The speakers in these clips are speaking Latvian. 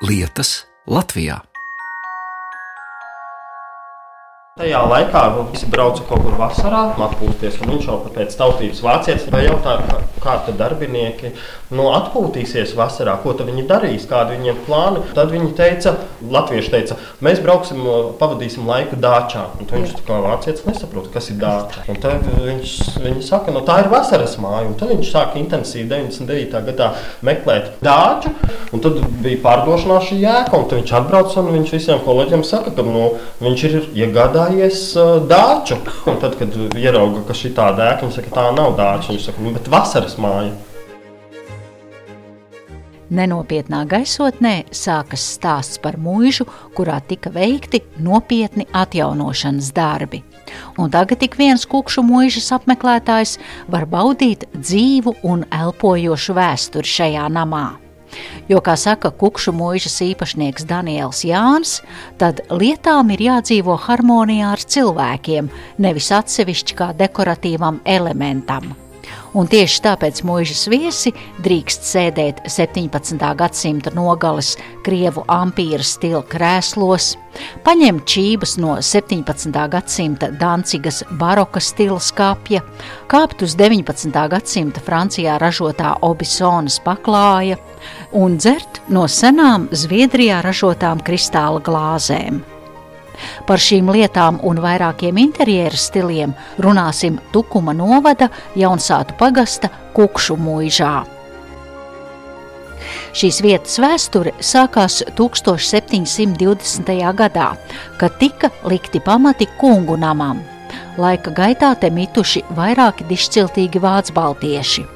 lietas Latvijā. Tajā laikā visi brauca kaut kur vasarā, atpūsties. Viņš jau pēc tautības vācietis jautāja, kā, tad darbinieki nu, atpūtīsies vasarā, ko viņi darīs, kādi viņiem plāni. Tad viņi teica, Latvieši teica, mēs brauksim, pavadīsim laiku dāčā. Un viņš kā vācietis nesaprot, kas ir dāča. Un tad viņš, viņi saka, nu, tā ir vasaras māja. Un tad viņš sāka intensīvi 99. gadā meklēt dāču. Un tad bija pārdošanās šī jēga, un viņš atbrauca un viņš visiem kolēģiem saka, ka nu, viņš ir iegādājies iegādājies uh, dārču. Un tad, kad ierauga, ka šī tāda ēka, viņš saka, tā nav dārča. Viņš saka, nu, bet vasaras māja. Nenopietnā gaisotnē sākas stāsts par mūžu, kurā tika veikti nopietni atjaunošanas darbi. Un tagad ik viens kukšu mūžas apmeklētājs var baudīt dzīvu un elpojošu vēsturi šajā namā. Jo, kā saka kukšu mūžas īpašnieks Daniels Jānis, tad lietām ir jādzīvo harmonijā ar cilvēkiem, nevis atsevišķi kā dekoratīvam elementam. Un tieši tāpēc mūžas viesi drīkst sēdēt 17. gadsimta nogales krievu ampīra stila krēslos, paņemt čības no 17. gadsimta Dancigas baroka stila skapja, kāpt uz 19. gadsimta Francijā ražotā obisonas paklāja un dzert no senām Zviedrijā ražotām kristāla glāzēm. Par šīm lietām un vairākiem interjeru stiliem runāsim Tukuma novada Jansātu pagasta Kukšu mūžā. Šīs vietas vēsture sākās 1720. gadā, kad tika likti pamati kungu namam. Laika gaitā te mituši vairāki dišciltīgi vācu baltieši.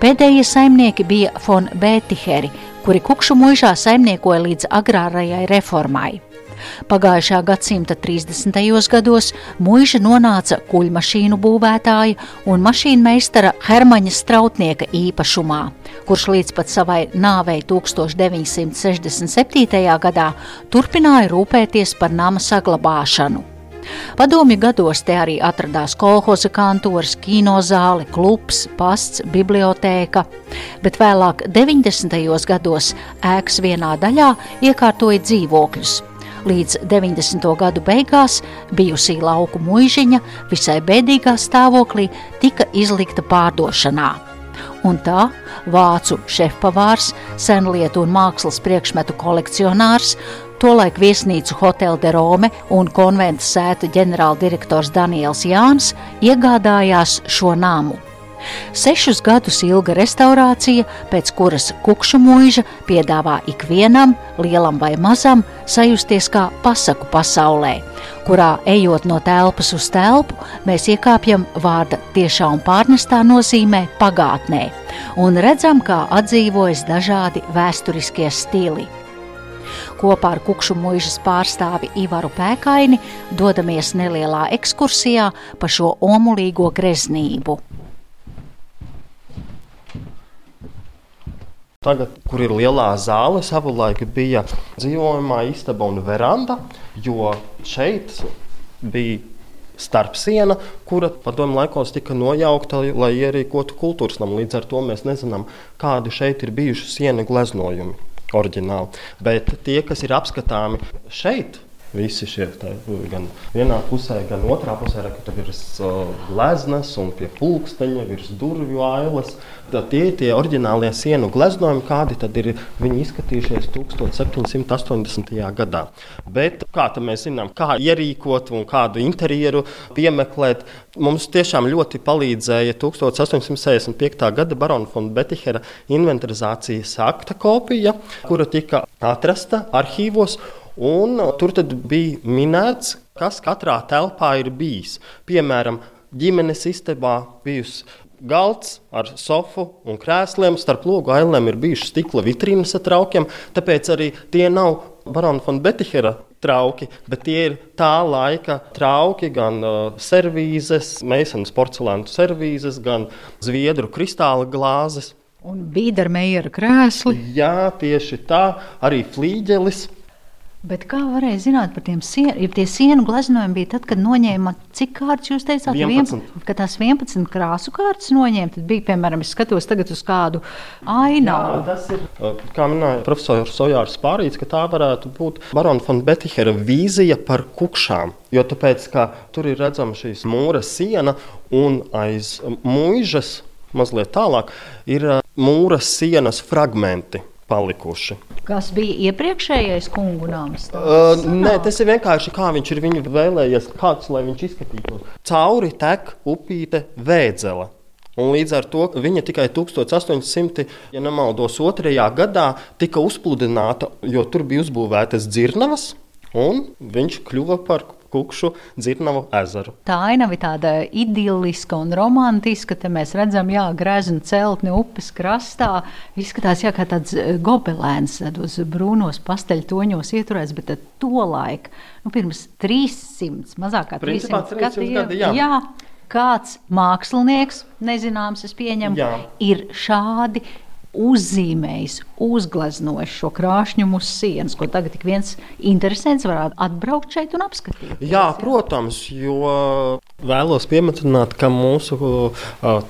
Pēdējie saimnieki bija von Bētiheri, kuri kukšu mūžā saimniekoja līdz agrārajai reformai. Pagājušā gadsimta 30. gados mūža nonāca kuģmašīnu būvētāja un mašīnu meistara Hermaņa Strautnieka īpašumā, kurš līdz pat savai nāvei 1967. gadā turpināja rūpēties par nama saglabāšanu. Padomju gados te arī atradās kolhoza kantors, kinozāle, klubs, pasts, bibliotēka, bet vēlāk 90. gados ēkas vienā daļā iekārtoja dzīvokļus. Līdz 90. gadu beigās bijusī lauku mūžiņa visai bēdīgā stāvoklī tika izlikta pārdošanā. Un tā vācu šefpavārs, senlietu un mākslas priekšmetu kolekcionārs, tolaik viesnīcu Hotel de Rome un konventa sēta ģenerāldirektors Daniels Jānis iegādājās šo namu. Sešus gadus ilga restaurācija, pēc kuras kukšu mūža piedāvā ikvienam, lielam vai mazam, sajusties kā pasaku pasaulē, kurā ejot no telpas uz telpu, mēs iekāpjam vārda tiešā un pārnestā nozīmē pagātnē un redzam, kā atdzīvojas dažādi vēsturiskie stili. Kopā ar kukšu mūžas pārstāvi Ivaru Pēkaini dodamies nelielā ekskursijā pa šo omulīgo greznību. Tagad, kur ir lielā zāle, savulaik bija dzīvojamā istaba un veranda, jo šeit bija starpsiena, kura padomju laikos tika nojaukta, lai ierīkotu kultūras namu. Līdz ar to mēs nezinām, kādi šeit ir bijuši sienu gleznojumi oriģināli. Bet tie, kas ir apskatāmi šeit, Visi šie tā, gan vienā pusē, gan otrā pusē, kad ir virs gleznas un pie pulksteņa, virs durvju ailes. Tad tie ir tie oriģinālie sienu gleznojumi, kādi tad ir viņi izskatījušies 1780. gadā. Bet kā mēs zinām, kā ierīkot un kādu interjeru piemeklēt, mums tiešām ļoti palīdzēja 1865. gada Barona von Betihera inventarizācijas akta kopija, kura tika atrasta arhīvos. Un tur bija minēts, kas katrā telpā ir bijis. Piemēram, ģimenes istabā bijusi galds ar sofu un krēsliem. Starp logu ailēm ir bijušas stikla vitrīnas ar traukiem. Tāpēc arī tie nav Barona von Betihera trauki, bet tie ir tā laika trauki, gan uh, servīzes, meisnes porcelāna servīzes, gan zviedru kristāla glāzes. Un bīdarmeira krēsli. Jā, tieši tā, arī flīģelis. Bet kā varēja zināt par tiem sienu? Ja tie sienu gleznojumi bija tad, kad noņēma cik kārtas jūs teicāt? 11. Ka tās 11 krāsu kārtas noņēma, tad bija, piemēram, es skatos tagad uz kādu ainavu. Jā, tas ir, kā minēja profesors Sojārs Pārīts, ka tā varētu būt Barona von Betihera vīzija par kukšām. Jo tāpēc, tur ir redzama šīs mūra siena un aiz mūžas mazliet tālāk ir mūra sienas fragmenti palikuši. Kas bija iepriekšējais kungu nams? Uh, nē, tas ir vienkārši kā viņš ir viņu vēlējies, kāds lai viņš izskatītos. Cauri tek upīte vēdzela. Un līdz ar to viņa tikai 1800, ja nemaldos, otrajā gadā tika uzpludināta, jo tur bija uzbūvētas dzirnavas, un viņš kļuva par Kukšu dzirnavu ezeru. Tā ainava ir tāda idiliska un romantiska. Te mēs redzam, jā, greznu celtni upes krastā. Izskatās, jā, kā tāds eh, gobelēns, tādos brūnos pasteļtoņos ieturēts, bet to laiku, nu, pirms 300, mazāk kā 300, Principā, 300 gadi. Jā. jā. Kāds mākslinieks, nezināms, es pieņemu, jā. ir šādi uzzīmējis, uzgleznojis šo krāšņumu uz sienas, ko tagad tik viens interesants varētu atbraukt šeit un apskatīt. Jā, protams, jo vēlos pieminēt, ka mūsu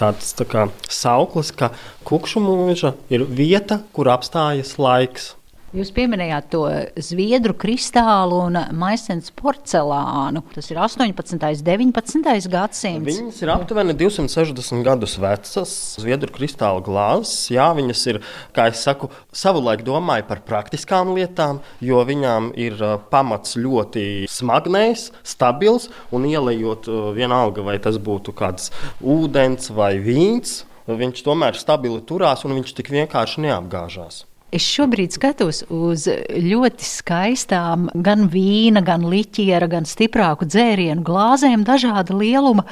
tāds tā kā, sauklis, ka kukšu mūža ir vieta, kur apstājas laiks. Jūs pieminējāt to zviedru kristālu un maisens porcelānu. Tas ir 18. un 19. gadsimts. Viņas ir aptuveni 260 gadus vecas zviedru kristāla glāzes. Jā, viņas ir, kā jau saku, savulaik domāja par praktiskām lietām, jo viņām ir pamats ļoti smagnējs, stabils un ielējot vienalga, vai tas būtu kāds ūdens vai vīns. Viņš tomēr stabili turās un viņš tik vienkārši neapgāžās. Es šobrīd skatos uz ļoti skaistām, gan vīna, gan liķiera, gan stiprāku dzērienu glāzēm, dažāda lieluma.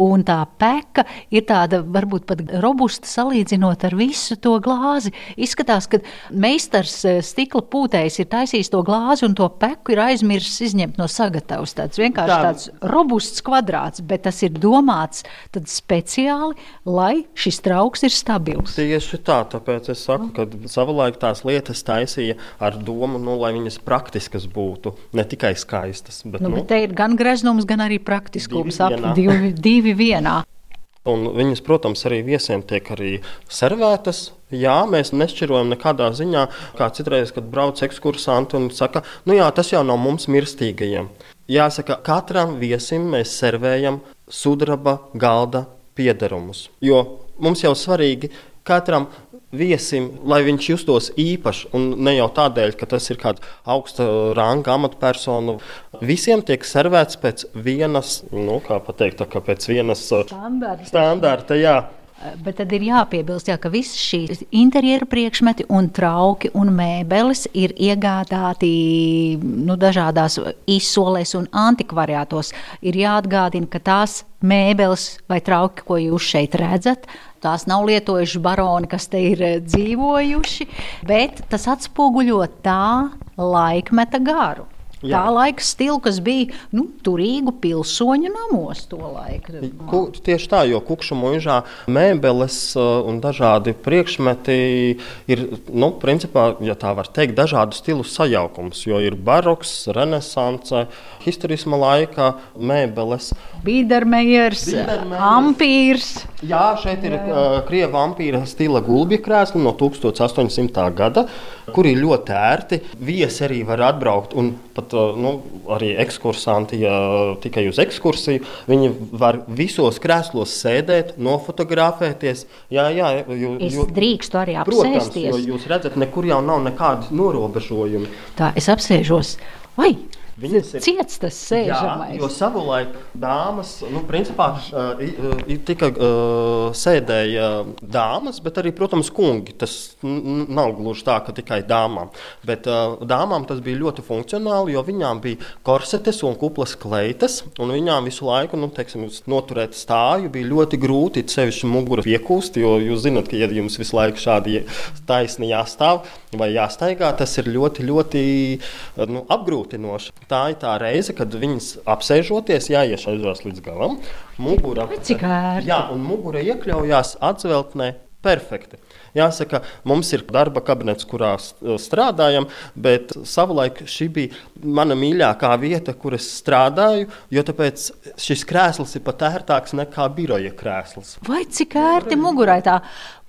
Un tā peka ir tāda varbūt pat robusta salīdzinot ar visu to glāzi. Izskatās, ka meistars eh, stikla pūtējs ir taisījis to glāzi un to peku ir aizmirsis izņemt no sagatavas. Tāds vienkārši tā. tāds robusts kvadrāts, bet tas ir domāts speciāli, lai šis trauks ir stabils. Tieši tā, tāpēc es saku, ka savulaik tās lietas taisīja ar domu, nu, lai viņas praktiskas būtu, ne tikai skaistas. Bet, nu, nu, bet te ir gan greznums, gan arī praktiskums ap divi, divi vienā. Un viņas, protams, arī viesiem tiek arī servētas. Jā, mēs nešķirojam nekādā ziņā, kā citreiz, kad brauc ekskursanti un saka, nu jā, tas jau nav mums mirstīgajiem. Jāsaka, katram viesim mēs servējam sudraba galda piedarumus. Jo mums jau svarīgi katram viesim, lai viņš justos īpašs. Un ne jau tādēļ, ka tas ir kāds augsta ranga amatpersonu. Visiem tiek servēts pēc vienas, nu, kā pateikt, tā, pēc vienas uh, standarta. standarta jā. Bet tad ir jāpiebilst, jā, ka visas šīs interjera priekšmeti, un trauki un mēbeles ir iegādāti nu, dažādās izsolēs un antikvariātos. Ir jāatgādina, ka tās mēbeles vai trauki, ko jūs šeit redzat, Tās nav lietojuši baroni, kas te ir eh, dzīvojuši, bet tas atspoguļo tā laikmeta garu. Jā. Tā laika stila, kas bija nu, turīgu pilsoņu namos to laiku. Ku, tieši tā, jo kukšu mūžā mēbeles uh, un dažādi priekšmeti ir, nu, principā, ja tā var teikt, dažādu stilu sajaukums, jo ir baroks, renesance, historisma laika mēbeles. Bīdermejers, ampīrs. Jā, šeit ir uh, krieva ampīra stila gulbja krēsli no 1800. gada, kuri ir ļoti ērti. Viesi arī var atbraukt un pat pat uh, nu, arī ekskursanti, ja tikai uz ekskursiju, viņi var visos krēslos sēdēt, nofotografēties. Jā, jā, jū, es drīkstu arī apsēsties. Protams, jo jūs redzat, nekur jau nav nekādi norobežojumi. Tā, es apsēžos. Vai Viņas ir ciets tas sēžamais. Jā, jo savulaik dāmas, nu, principā tika uh, sēdēja dāmas, bet arī, protams, kungi. Tas nav gluži tā, ka tikai dāmām. Bet uh, dāmām tas bija ļoti funkcionāli, jo viņām bija korsetes un kuplas kleitas, un viņām visu laiku, nu, teiksim, noturēt stāju bija ļoti grūti, sevišķi muguru piekūst, jo jūs zināt, ka, ja jums visu laiku šādi taisni jāstāv vai jāstaigā, tas ir ļoti, ļoti nu, apgrūtinoši tā ir tā reize, kad viņas apsēžoties, jāiešaizās līdz galam. Mugura, Cik ērti. Jā, un mugura iekļaujās atzveltnē Perfekti. Jāsaka, mums ir darba kabinets, kurā strādājam, bet savulaik šī bija mana mīļākā vieta, kur es strādāju, jo šis krēsls ir pat ērtāks nekā biroja krēsls. Vai cik ērti mugurai tā?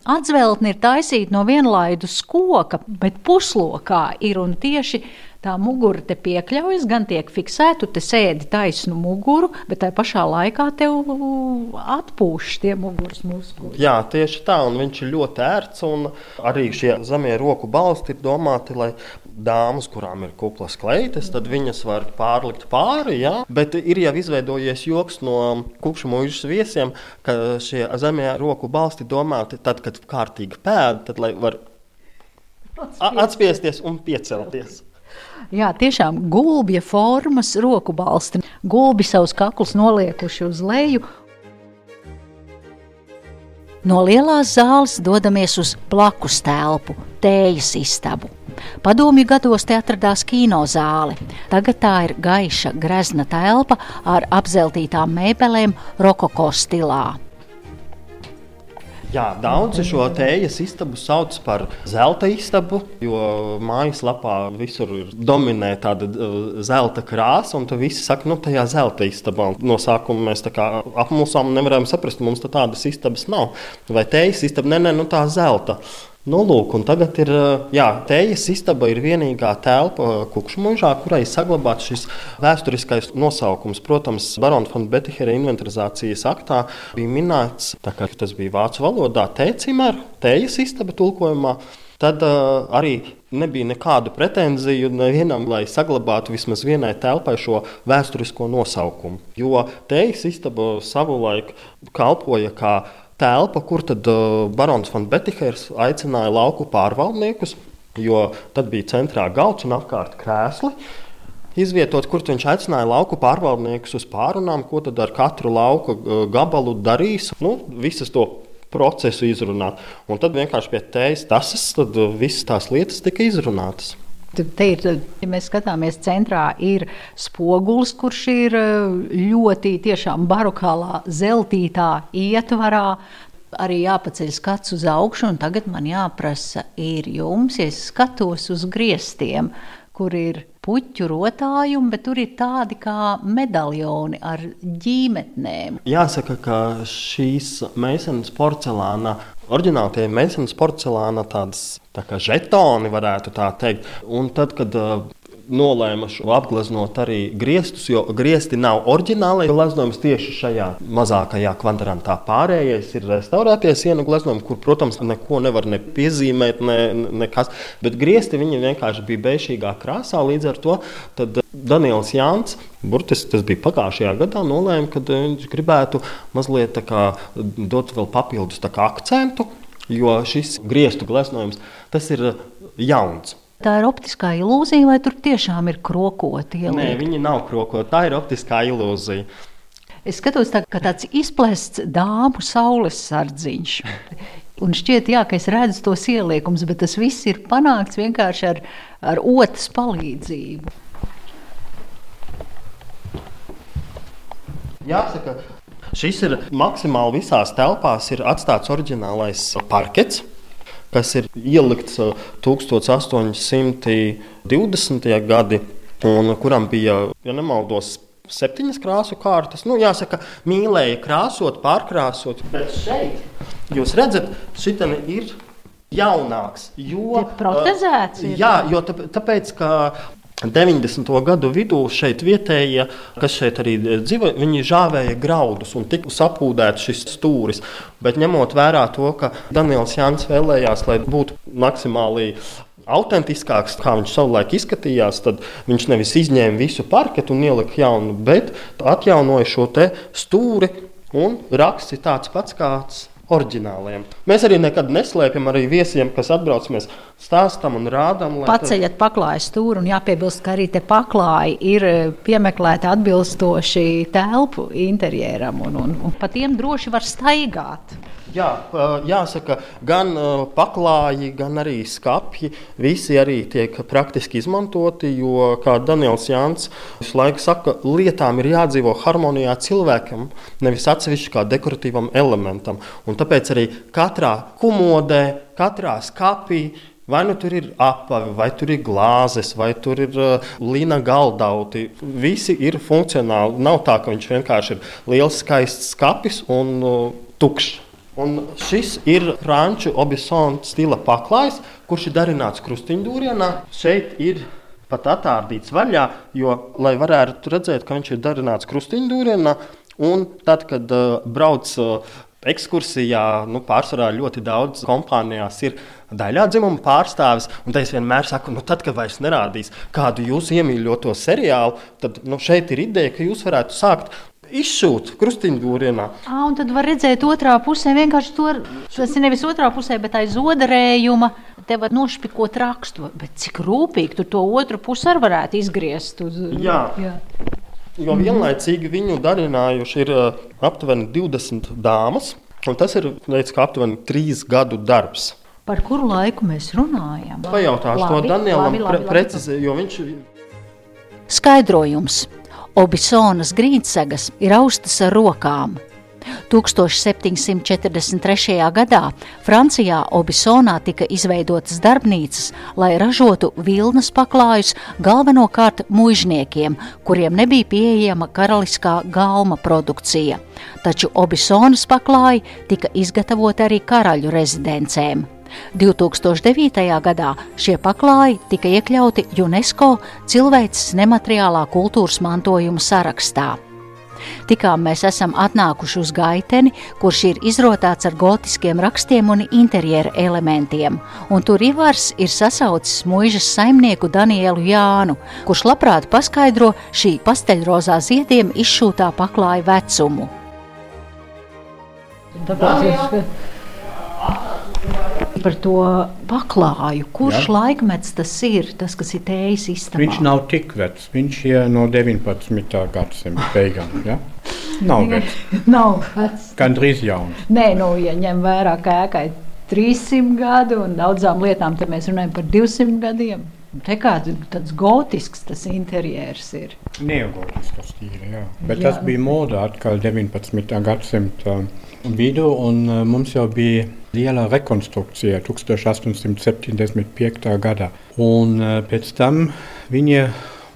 Atzveltne ir taisīta no vienlaidus koka, bet puslokā ir un tieši tā mugura te piekļaujas, gan tiek fiksēta, tu sēdi taisnu muguru, bet tajā pašā laikā tev atpūš tie muguras muskuļi. Jā, tieši tā, un viņš ir ļoti ērts, un arī šie zemie roku balsti ir domāti, lai dāmas, kurām ir kuplas kleitas, tad viņas var pārlikt pāri. Ja? Bet ir jau izveidojies joks no kukšu mūžas viesiem, ka šie zemie roku balsti domāti tad, kad kārtīgi pēda, tad lai var atspiesties un piecelties. Jā, tiešām gulbja formas roku balsti. Gulbi savus kaklus noliekuši uz leju. No lielās zāles dodamies uz blakus telpu, tējas istabu. Padomju gados te atradās kinozāle. Tagad tā ir gaiša, grezna telpa ar apzeltītām mēbelēm rokoko stilā. Jā, daudzi šo tējas istabu sauc par zelta istabu, jo mājaslapā visur dominē tāda uh, zelta krāsa, un tur visi saka, nu, tajā zelta istabā. No sākuma mēs tā kā apmulsām un nevarējām saprast, mums tādas istabas nav. Vai tējas istaba, nē, nē, nu tā zelta. Nu, lūk, tagad ir jā, tējas istaba, ir vienīgā telpa Kukšmužā, kurai saglabāts šis vēsturiskais nosaukums. Protams, Barona von Betihera inventarizācijas aktā bija minēts, ka tas bija vācu valodā tēcimēr, tējas istaba tulkojumā. Tad uh, arī nebija nekādu pretenziju nevienam, lai saglabātu vismaz vienai telpai šo vēsturisko nosaukumu. Jo tējas istaba savulaik kalpoja kā telpa, kur tad barons von Betihers aicināja lauku pārvaldniekus, jo tad bija centrā galds un apkārt krēsli. Izvietot, kur viņš aicināja lauku pārvaldniekus uz pārunām, ko tad ar katru lauka uh, gabalu darīs. Nu, visas to procesu izrunāt. Un tad vienkārši pie tējas uh, visas tās lietas tika izrunātas. Te ir, ja mēs skatāmies centrā, ir spogulis, kurš ir eh, ļoti tiešām barokālā, zeltītā ietvarā. Arī jāpaceļ skats uz augšu, un tagad man jāprasa, ir jums, ja es skatos uz griestiem, kur ir puķu rotājumi, bet tur ir tādi kā medaļoni ar ģīmetnēm. Jāsaka, ka šīs meisnes porcelāna Oriģināli tie mēsnes porcelāna tādas tā kā žetoni, varētu tā teikt. Un tad, kad nolēma apgleznot arī griestus, jo griezti nav oriģinālais gleznojums tieši šajā mazākajā kvadrantā. Pārējais ir restaurētie sienu gleznojumi, kur, protams, neko nevar ne piezīmēt, ne, nekas. Bet griezti viņi vienkārši bija beišīgā krāsā. Līdz ar to Daniels Jānis, burtiski tas bija pagājušajā gadā, nolēma, ka viņš gribētu mazliet kā, dot vēl papildus akcentu, jo šis griestu gleznojums ir jauns. Tā ir optiskā ilūzija, vai tur tiešām ir krokoti? Ieliekt? Nē, viņi nav krokoti. Tā ir optiskā ilūzija. Es skatos tā, kā tāds izplēsts dāmu saules sardziņš. Un šķiet, jā, ka es redzu tos ieliekumus, bet tas viss ir panākts vienkārši ar, ar otras palīdzību. Jāsaka, šis ir maksimāli visās telpās, ir atstāts oriģinālais parkets kas ir ielikts 1820. gadi, un kuram bija, ja nemaldos, septiņas krāsu kārtas. Nu, jāsaka, mīlēja krāsot, pārkrāsot. Bet šeit jūs redzat, šī ir jaunāks. Jo, protezēts ir. Jā, jo tāpēc, ka 90. gadu vidū šeit vietējie, kas šeit arī dzīvo, viņi žāvēja graudus un tika sapūdēts šis stūris. Bet ņemot vērā to, ka Daniels Jānis vēlējās, lai būtu maksimāli autentiskāks, kā viņš savulaik izskatījās, tad viņš nevis izņēma visu parketu un ielika jaunu, bet atjaunoja šo stūri un raksts ir tāds pats kāds oriģināliem. Mēs arī nekad neslēpjam arī viesiem, kas atbrauc, mēs stāstām un rādām. Paceļat tad... paklāju stūri un jāpiebilst, ka arī te paklāji ir e, piemeklēti atbilstoši telpu interjeram un, un, un pa tiem droši var staigāt. Jā, jāsaka, gan paklāji, gan arī skāpji. Visi arī tiek praktiski izmantoti. Jo, kā Daniels Jānis visu laiku saka, lietām ir jādzīvo harmonijā cilvēkam, nevis atsevišķi kā dekoratīvam elementam. Un tāpēc arī katrā kumodē, katrā skāpī Vai nu tur ir apavi, vai tur ir glāzes, vai tur ir uh, līna galdauti. Visi ir funkcionāli. Nav tā, ka viņš vienkārši ir liels, skaists skats un uh, tukšs. Un šis ir franču obisona stila paklājs, kurš ir darināts krustiņdūrienā. Šeit ir pat attārdīts vaļā, jo, lai varētu redzēt, ka viņš ir darināts krustiņdūrienā, un tad, kad uh, brauc uh, ekskursijā, nu, pārsvarā ļoti daudz kompānijās ir daļā dzimuma pārstāvis. Un es vienmēr saku, nu, tad, kad vairs nerādīs kādu jūsu iemīļoto seriālu, tad nu, šeit ir ideja, ka jūs varētu sākt izšūt krustiņdūrienā. À, un tad var redzēt otrā pusē, vienkārši to, tas ir nevis otrā pusē, bet aiz odarējuma. Te var nošpikot rakstu, bet cik rūpīgi tu to otru pusi arī varētu izgriezt. Uz, jā. jā. Jo vienlaicīgi viņu darinājuši ir aptuveni 20 dāmas, un tas ir kā aptuveni 3 gadu darbs. Par kuru laiku mēs runājam? Pajautāšu labi, to Danielam pre precīzi, jo viņš. Skaidrojums. Obisonas grīdsegas ir austas ar rokām. 1743. gadā Francijā Obisonā tika izveidotas darbnīcas, lai ražotu vilnas paklājus galvenokārt mužniekiem, kuriem nebija pieejama karaliskā galma produkcija. Taču Obisonas paklāji tika izgatavoti arī karaļu rezidencēm. 2009. gadā šie paklāji tika iekļauti UNESCO cilvēces nemateriālā kultūras mantojuma sarakstā. Tikā mēs esam atnākuši uz gaiteni, kurš ir izrotāts ar gotiskiem rakstiem un interjera elementiem, un tur Ivars ir sasaucis mūžas saimnieku Danielu Jānu, kurš labprāt paskaidro šī pasteļrozā ziediem izšūtā paklāja vecumu. Tāpēc es par to paklāju. Kurš Jā. laikmets tas ir, tas, kas ir tējis istabā? Viņš nav tik vecs, viņš ir no 19. gadsimta beigām. Ja? Nav vecs. nav vecs. Gan drīz jauns. Nē, nu, ja ņem vērā, ka ēkai 300 gadu un daudzām lietām, tad mēs runājam par 200 gadiem. Te kāds tāds gotisks tas interjers ir. Neogotisks tīri, jā. Bet jā. tas bija moda atkal 19. gadsimta vidu, un uh, mums jau bija liela rekonstrukcija 1875. gadā. Un uh, pēc tam viņi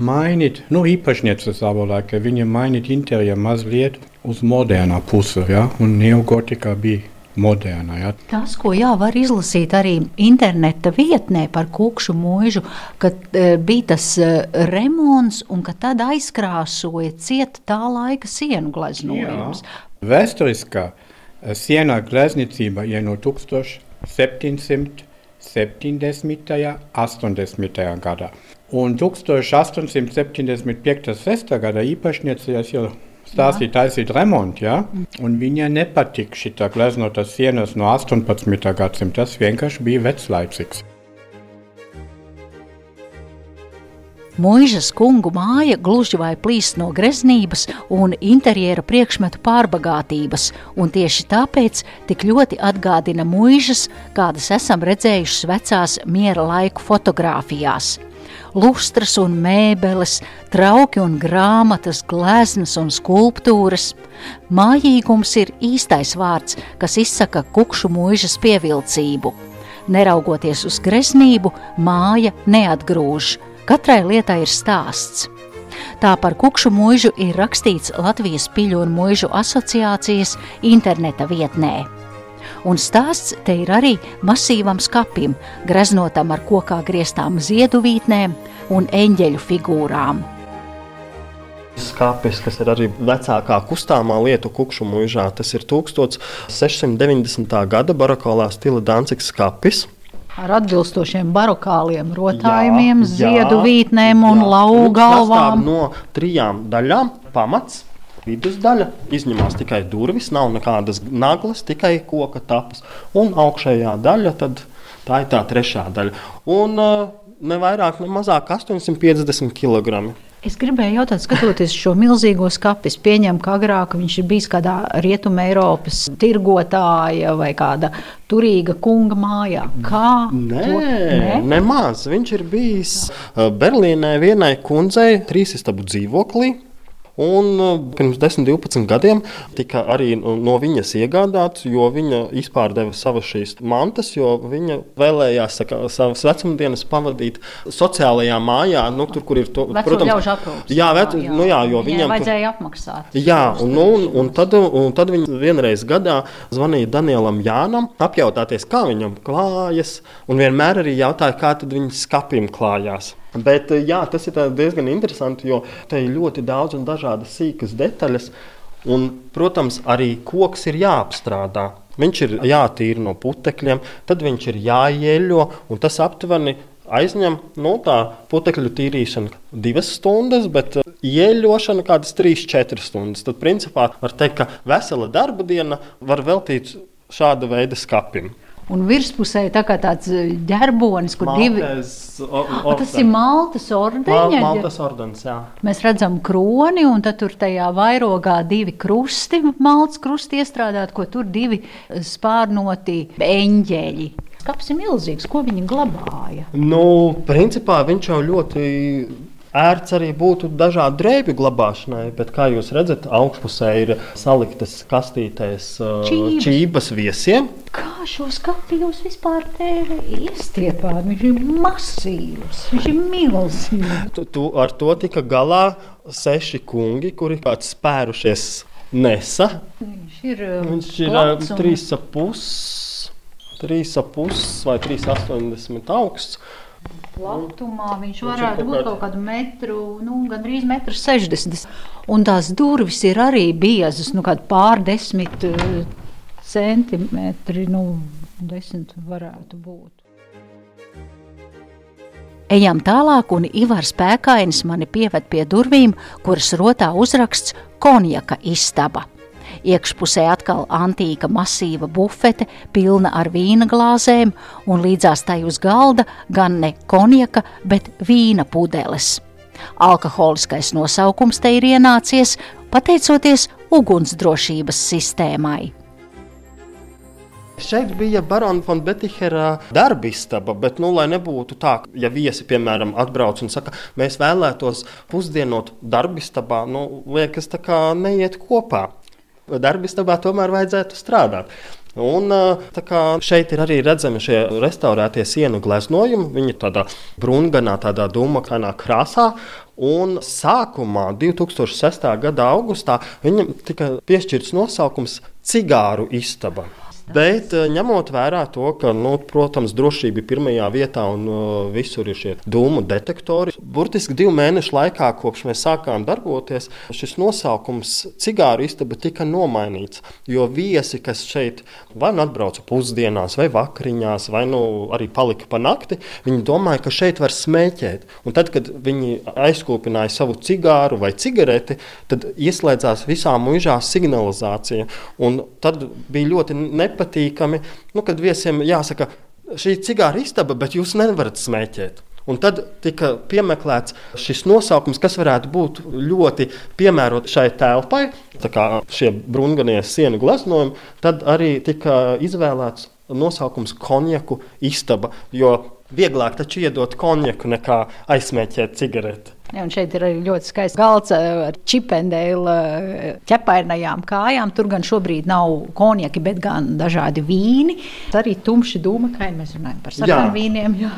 mainīt, nu īpašniece savulaik, viņa mainīt interjeru mazliet uz modernā pusi, ja, un neogotika bija moderna. Ja. Tas, ko jā, var izlasīt arī interneta vietnē par kukšu mūžu, kad e, bija tas e, remonts un ka tad aizkrāsoja cieta tā laika sienu gleznojums. Vēsturiskā sienā glezniecība ir no 1770. 70. 80. gadā. Un 1875. 6. gada īpašniecības jau stāstīja taisīt remontu, ja? un viņai nepatika šī gleznota sienas no 18. gadsimta. Tas vienkārši bija veclaicīgs. Mūžas kungu māja gluži vai plīst no greznības un interjera priekšmetu pārbagātības, un tieši tāpēc tik ļoti atgādina mūžas, kādas esam redzējušas vecās miera laiku fotografijās. Lustras un mēbeles, trauki un grāmatas, gleznas un skulptūras. Mājīgums ir īstais vārds, kas izsaka kukšu mūžas pievilcību. Neraugoties uz greznību, māja neatgrūž Katrai lietai ir stāsts. Tā par kukšu mūžu ir rakstīts Latvijas piļu un mūžu asociācijas interneta vietnē. Un stāsts te ir arī masīvam skapim, greznotam ar kokā grieztām zieduvītnēm un eņģeļu figūrām. Skāpis, kas ir arī vecākā kustāmā lietu kukšu mūžā, tas ir 1690. gada barokolā stila Danciks skāpis ar atbilstošiem barokāliem rotājumiem, jā, ziedu jā, vītnēm un lauku galvām. No trijām daļām pamats. Vidusdaļa izņemās tikai durvis, nav nekādas naglas, tikai koka tapas. Un augšējā daļa, tad tā ir tā trešā daļa. Un uh, ne vairāk, ne mazāk 850 kg. Es gribēju jautāt, skatoties šo milzīgo skatu, es pieņemu, ka agrāk viņš ir bijis kādā rietumē Eiropas tirgotāja vai kāda turīga kunga mājā. Kā? Nē, to, nemaz. Viņš ir bijis uh, Berlīnē vienai kundzei trīs istabu dzīvoklī. Un uh, pirms 10, 12 gadiem tika arī no viņas iegādāts, jo viņa izpārdeva savas šīs mantas, jo viņa vēlējās saka, savas vecumdienas pavadīt sociālajā mājā, nu, tur, kur ir to protams, aprūps, jā, vec, jā, nu, jā, jo viņam vajadzēja apmaksāt. Jā, un, nu, un, un, tad, un tad viņa vienreiz gadā zvanīja Danielam Jānam, apjautāties, kā viņam klājas, un vienmēr arī jautāja, kā tad viņas skapim klājās. Bet eh, jā, tas ir diezgan interesanti, jo te ir ļoti daudz un dažādas sīkas detaļas. Un, protams, arī koks ir jāapstrādā. Viņš ir jātīra no putekļiem, tad viņš ir jāieļo, un tas aptuveni aizņem nu, tā putekļu tīrīšana divas stundas, bet eh, ieļošana kādas 3-4 stundas. Tad, principā, var teikt, ka vesela darba diena var veltīt šāda veida skapim. Un virspusē tā kā tāds eh, ģerbonis, kur Maltes, divi. O, o, tas ir Maltas ordeņa. Mal, Maltas ordens, jā. Mēs redzam kroni, un tad tur tajā vairogā divi krusti, Maltas krusti iestrādāt, ko tur divi spārnoti eņģeļi. Kaps ir milzīgs, ko viņi glabāja? Nu, principā viņš jau ļoti ērts arī būtu dažādu drēbju glabāšanai, bet, kā jūs redzat, augšpusē ir saliktas kastītēs čības, čības viesiem. Kā šos kapījus vispār iestiepāt? Viņš ir masīvs, viņš ir milzīgs. Tu, tu, ar to tika galā seši kungi, kuri kāds spērušies nesa. Viņš ir, Viņš ir un... trīs ap pus, trīs ap pus vai trīs astoņdesmit augsts platumā viņš varētu būt kaut kādu metru, nu, gandrīz metru 60. Un tās durvis ir arī biezas, nu, kādi pārdesmit uh, centimetri, nu, desmit varētu būt. Ejam tālāk, un Ivars Pēkainis mani pieved pie durvīm, kuras rotā uzraksts Konjaka istaba. Iekšpusē atkal antīka masīva bufete, pilna ar vīna glāzēm, un līdzās tai uz galda gan ne konjaka, bet vīna pudeles. Alkoholiskais nosaukums te ir ienācies pateicoties ugunsdrošības sistēmai. Šeit bija Barona von Betihera darbistaba, bet, nu, lai nebūtu tā, ja viesi, piemēram, atbrauc un saka, mēs vēlētos pusdienot darbistabā, nu, liekas, tā kā neiet kopā darbistabā tomēr vajadzētu strādāt. Un, šeit ir arī redzami šie restaurētie sienu gleznojumi. Viņi ir tādā brūnganā, tādā dūmakainā krāsā. Un sākumā, 2006. gada augustā, viņam tika piešķirts nosaukums Cigāru istaba. Bet eh, ņemot vērā to, ka, nu, protams, drošība ir pirmajā vietā un uh, visur ir šie dūmu detektori, burtiski divu mēnešu laikā, kopš mēs sākām darboties, šis nosaukums cigāru istaba tika nomainīts. Jo viesi, kas šeit vai nu atbrauca pusdienās, vai vakariņās, vai nu arī palika pa nakti, viņi domāja, ka šeit var smēķēt. Un tad, kad viņi aizkopināja savu cigāru vai cigareti, tad ieslēdzās visā mūžā signalizācija. Un tad bija ļoti nepatīkami nepatīkami, nu, kad viesiem jāsaka, šī cigāra istaba, bet jūs nevarat smēķēt. Un tad tika piemeklēts šis nosaukums, kas varētu būt ļoti piemērots šai telpai, kā šie brūnganie sienu gleznojumi. Tad arī tika izvēlēts nosaukums konjaku istaba, jo vieglāk taču iedot konjaku nekā aizsmēķēt cigareti. Ja, šeit ir arī ļoti skaists galds eh, ar čipendēlu eh, ķepainajām kājām. Tur gan šobrīd nav konjaki, bet gan dažādi vīni. Arī tumši dūmakaini mēs runājam par sarkaniem vīniem. Jā.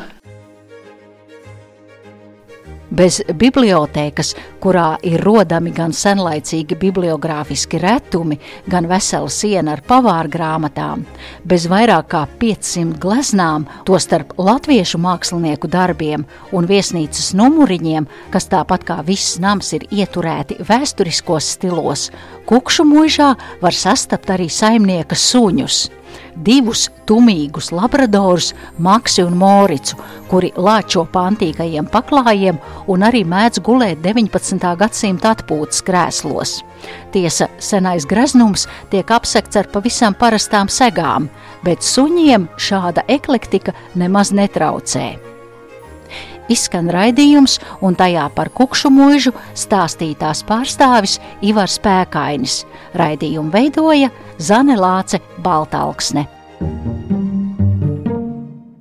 Bez bibliotēkas, kurā ir rodami gan senlaicīgi bibliogrāfiski retumi, gan vesela siena ar pavāra grāmatām, bez vairāk kā 500 gleznām, tostarp latviešu mākslinieku darbiem un viesnīcas numuriņiem, kas tāpat kā viss nams ir ieturēti vēsturiskos stilos, kukšu mūžā var sastapt arī saimnieka suņus divus tumīgus labradorus, Maksi un Moricu, kuri lāčo pantīgajiem paklājiem un arī mēdz gulēt 19. gadsimta atpūtas krēslos. Tiesa, senais greznums tiek apsekts ar pavisam parastām segām, bet suņiem šāda eklektika nemaz netraucē. Izskan raidījums, un tajā par kukšu mūžu stāstītās pārstāvis Ivars Pēkainis. Raidījumu veidoja Zane Lāce Baltalksne.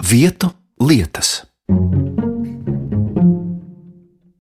Vietu lietas.